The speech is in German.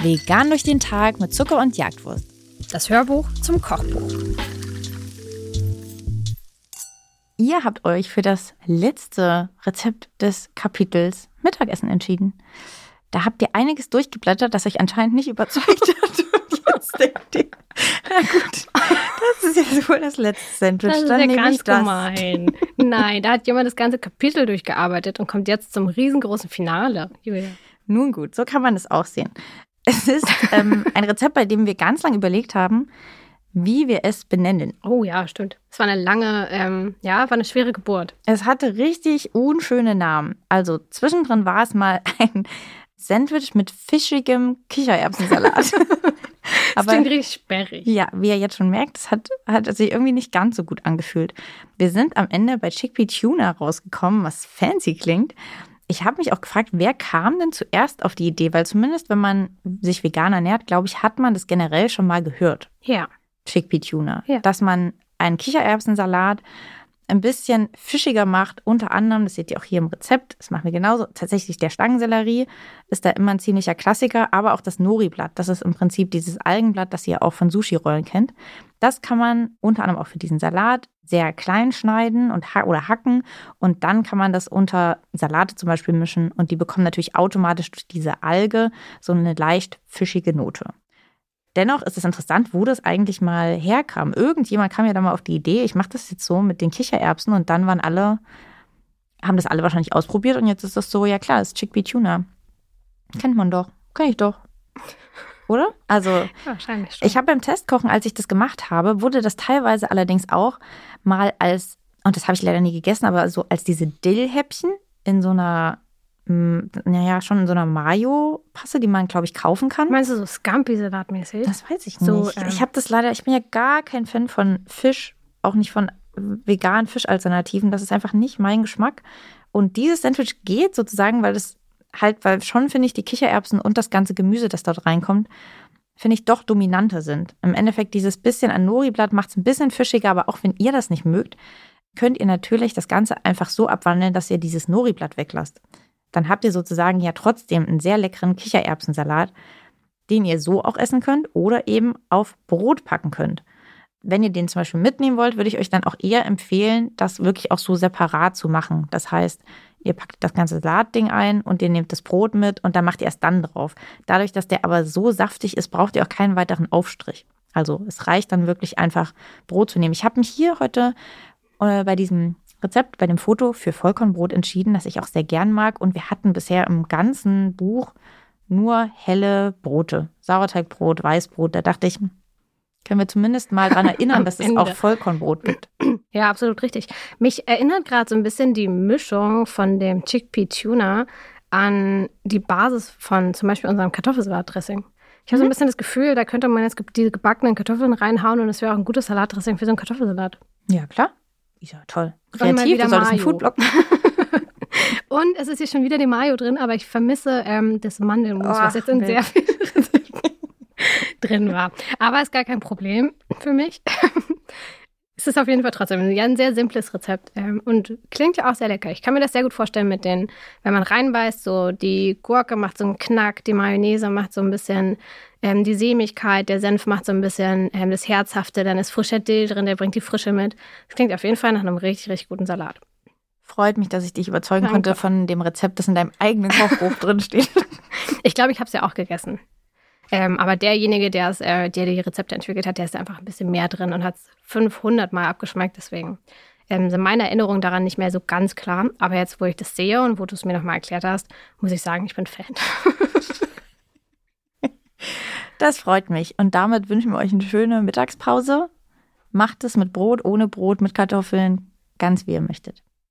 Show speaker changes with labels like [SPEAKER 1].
[SPEAKER 1] Vegan durch den Tag mit Zucker und Jagdwurst.
[SPEAKER 2] Das Hörbuch zum Kochbuch.
[SPEAKER 1] Ihr habt euch für das letzte Rezept des Kapitels Mittagessen entschieden. Da habt ihr einiges durchgeblättert, das euch anscheinend nicht überzeugt hat. Jetzt denkt ihr, na gut, das ist jetzt wohl das letzte Sandwich.
[SPEAKER 2] Das ist
[SPEAKER 1] Dann
[SPEAKER 2] ja ganz gemein. Nein, da hat jemand das ganze Kapitel durchgearbeitet und kommt jetzt zum riesengroßen Finale. Julia.
[SPEAKER 1] Nun gut, so kann man es auch sehen. Es ist ähm, ein Rezept, bei dem wir ganz lange überlegt haben, wie wir es benennen.
[SPEAKER 2] Oh ja, stimmt. Es war eine lange, ähm, ja, war eine schwere Geburt.
[SPEAKER 1] Es hatte richtig unschöne Namen. Also zwischendrin war es mal ein Sandwich mit fischigem Kichererbsensalat.
[SPEAKER 2] Das
[SPEAKER 1] Aber
[SPEAKER 2] klingt richtig sperrig.
[SPEAKER 1] ja, wie ihr jetzt schon merkt, es hat, hat sich irgendwie nicht ganz so gut angefühlt. Wir sind am Ende bei Chickpea Tuna rausgekommen, was fancy klingt. Ich habe mich auch gefragt, wer kam denn zuerst auf die Idee? Weil zumindest, wenn man sich vegan ernährt, glaube ich, hat man das generell schon mal gehört.
[SPEAKER 2] Ja.
[SPEAKER 1] Chickpea Tuna.
[SPEAKER 2] Ja.
[SPEAKER 1] Dass man einen Kichererbsensalat ein bisschen fischiger macht. Unter anderem, das seht ihr auch hier im Rezept, das machen wir genauso. Tatsächlich der Stangensellerie ist da immer ein ziemlicher Klassiker, aber auch das Nori-Blatt. Das ist im Prinzip dieses Algenblatt, das ihr auch von Sushi-Rollen kennt. Das kann man unter anderem auch für diesen Salat sehr klein schneiden und ha oder hacken und dann kann man das unter Salate zum Beispiel mischen und die bekommen natürlich automatisch durch diese Alge so eine leicht fischige Note. Dennoch ist es interessant, wo das eigentlich mal herkam. Irgendjemand kam ja da mal auf die Idee, ich mache das jetzt so mit den Kichererbsen und dann waren alle, haben das alle wahrscheinlich ausprobiert und jetzt ist das so, ja klar, das ist Chickpea Tuna. Kennt man doch, kenn ich doch. Oder? Also,
[SPEAKER 2] Wahrscheinlich schon.
[SPEAKER 1] ich habe beim Testkochen, als ich das gemacht habe, wurde das teilweise allerdings auch mal als, und das habe ich leider nie gegessen, aber so als diese Dillhäppchen in so einer, naja, schon in so einer Mayo-Passe, die man, glaube ich, kaufen kann.
[SPEAKER 2] Meinst du so Scampi-Salat-mäßig?
[SPEAKER 1] Das weiß ich
[SPEAKER 2] So,
[SPEAKER 1] nicht.
[SPEAKER 2] ähm,
[SPEAKER 1] ich habe das leider, ich bin ja gar kein Fan von Fisch, auch nicht von veganen Fischalternativen. Das ist einfach nicht mein Geschmack. Und dieses Sandwich geht sozusagen, weil das halt, weil schon finde ich die Kichererbsen und das ganze Gemüse, das dort reinkommt, finde ich doch dominanter sind. Im Endeffekt dieses bisschen an Nori-Blatt macht es ein bisschen fischiger, aber auch wenn ihr das nicht mögt, könnt ihr natürlich das Ganze einfach so abwandeln, dass ihr dieses Nori-Blatt weglasst. Dann habt ihr sozusagen ja trotzdem einen sehr leckeren Kichererbsensalat, den ihr so auch essen könnt oder eben auf Brot packen könnt. Wenn ihr den zum Beispiel mitnehmen wollt, würde ich euch dann auch eher empfehlen, das wirklich auch so separat zu machen. Das heißt, ihr packt das ganze Salatding ein und ihr nehmt das Brot mit und dann macht ihr erst dann drauf. Dadurch, dass der aber so saftig ist, braucht ihr auch keinen weiteren Aufstrich. Also es reicht dann wirklich einfach Brot zu nehmen. Ich habe mich hier heute äh, bei diesem Rezept, bei dem Foto für Vollkornbrot entschieden, das ich auch sehr gern mag. Und wir hatten bisher im ganzen Buch nur helle Brote. Sauerteigbrot, Weißbrot. Da dachte ich, können wir zumindest mal daran erinnern, dass es
[SPEAKER 2] Ende.
[SPEAKER 1] auch Vollkornbrot gibt.
[SPEAKER 2] Ja, absolut richtig. Mich erinnert gerade so ein bisschen die Mischung von dem Chickpea Tuna an die Basis von zum Beispiel unserem Kartoffelsalatdressing. Ich habe so ein bisschen das Gefühl, da könnte man jetzt diese gebackenen Kartoffeln reinhauen und es wäre auch ein gutes Salatdressing für so einen Kartoffelsalat.
[SPEAKER 1] Ja, klar. Ist ja toll. Kreativ, du solltest einen. Foodblog
[SPEAKER 2] Und es ist hier schon wieder die Mayo drin, aber ich vermisse ähm, das Mandelmus, was
[SPEAKER 1] Ach,
[SPEAKER 2] jetzt in
[SPEAKER 1] nee.
[SPEAKER 2] sehr vielen Rezepten drin war. Aber ist gar kein Problem für mich. es ist auf jeden Fall trotzdem ein, ja, ein sehr simples Rezept ähm, und klingt ja auch sehr lecker. Ich kann mir das sehr gut vorstellen mit den, wenn man reinbeißt, so die Gurke macht so einen Knack, die Mayonnaise macht so ein bisschen ähm, die Sämigkeit, der Senf macht so ein bisschen ähm, das Herzhafte, dann ist frischer Dill drin, der bringt die Frische mit. Das klingt auf jeden Fall nach einem richtig, richtig guten Salat.
[SPEAKER 1] Freut mich, dass ich dich überzeugen
[SPEAKER 2] Danke.
[SPEAKER 1] konnte von dem Rezept, das in deinem eigenen Kochbuch drin steht.
[SPEAKER 2] Ich glaube, ich habe es ja auch gegessen. Ähm, aber derjenige, der es, äh, der die Rezepte entwickelt hat, der ist einfach ein bisschen mehr drin und hat es 500 Mal abgeschmeckt. Deswegen ähm, sind meine Erinnerungen daran nicht mehr so ganz klar. Aber jetzt, wo ich das sehe und wo du es mir nochmal erklärt hast, muss ich sagen, ich bin Fan.
[SPEAKER 1] Das freut mich. Und damit wünschen wir euch eine schöne Mittagspause. Macht es mit Brot, ohne Brot, mit Kartoffeln, ganz wie ihr möchtet.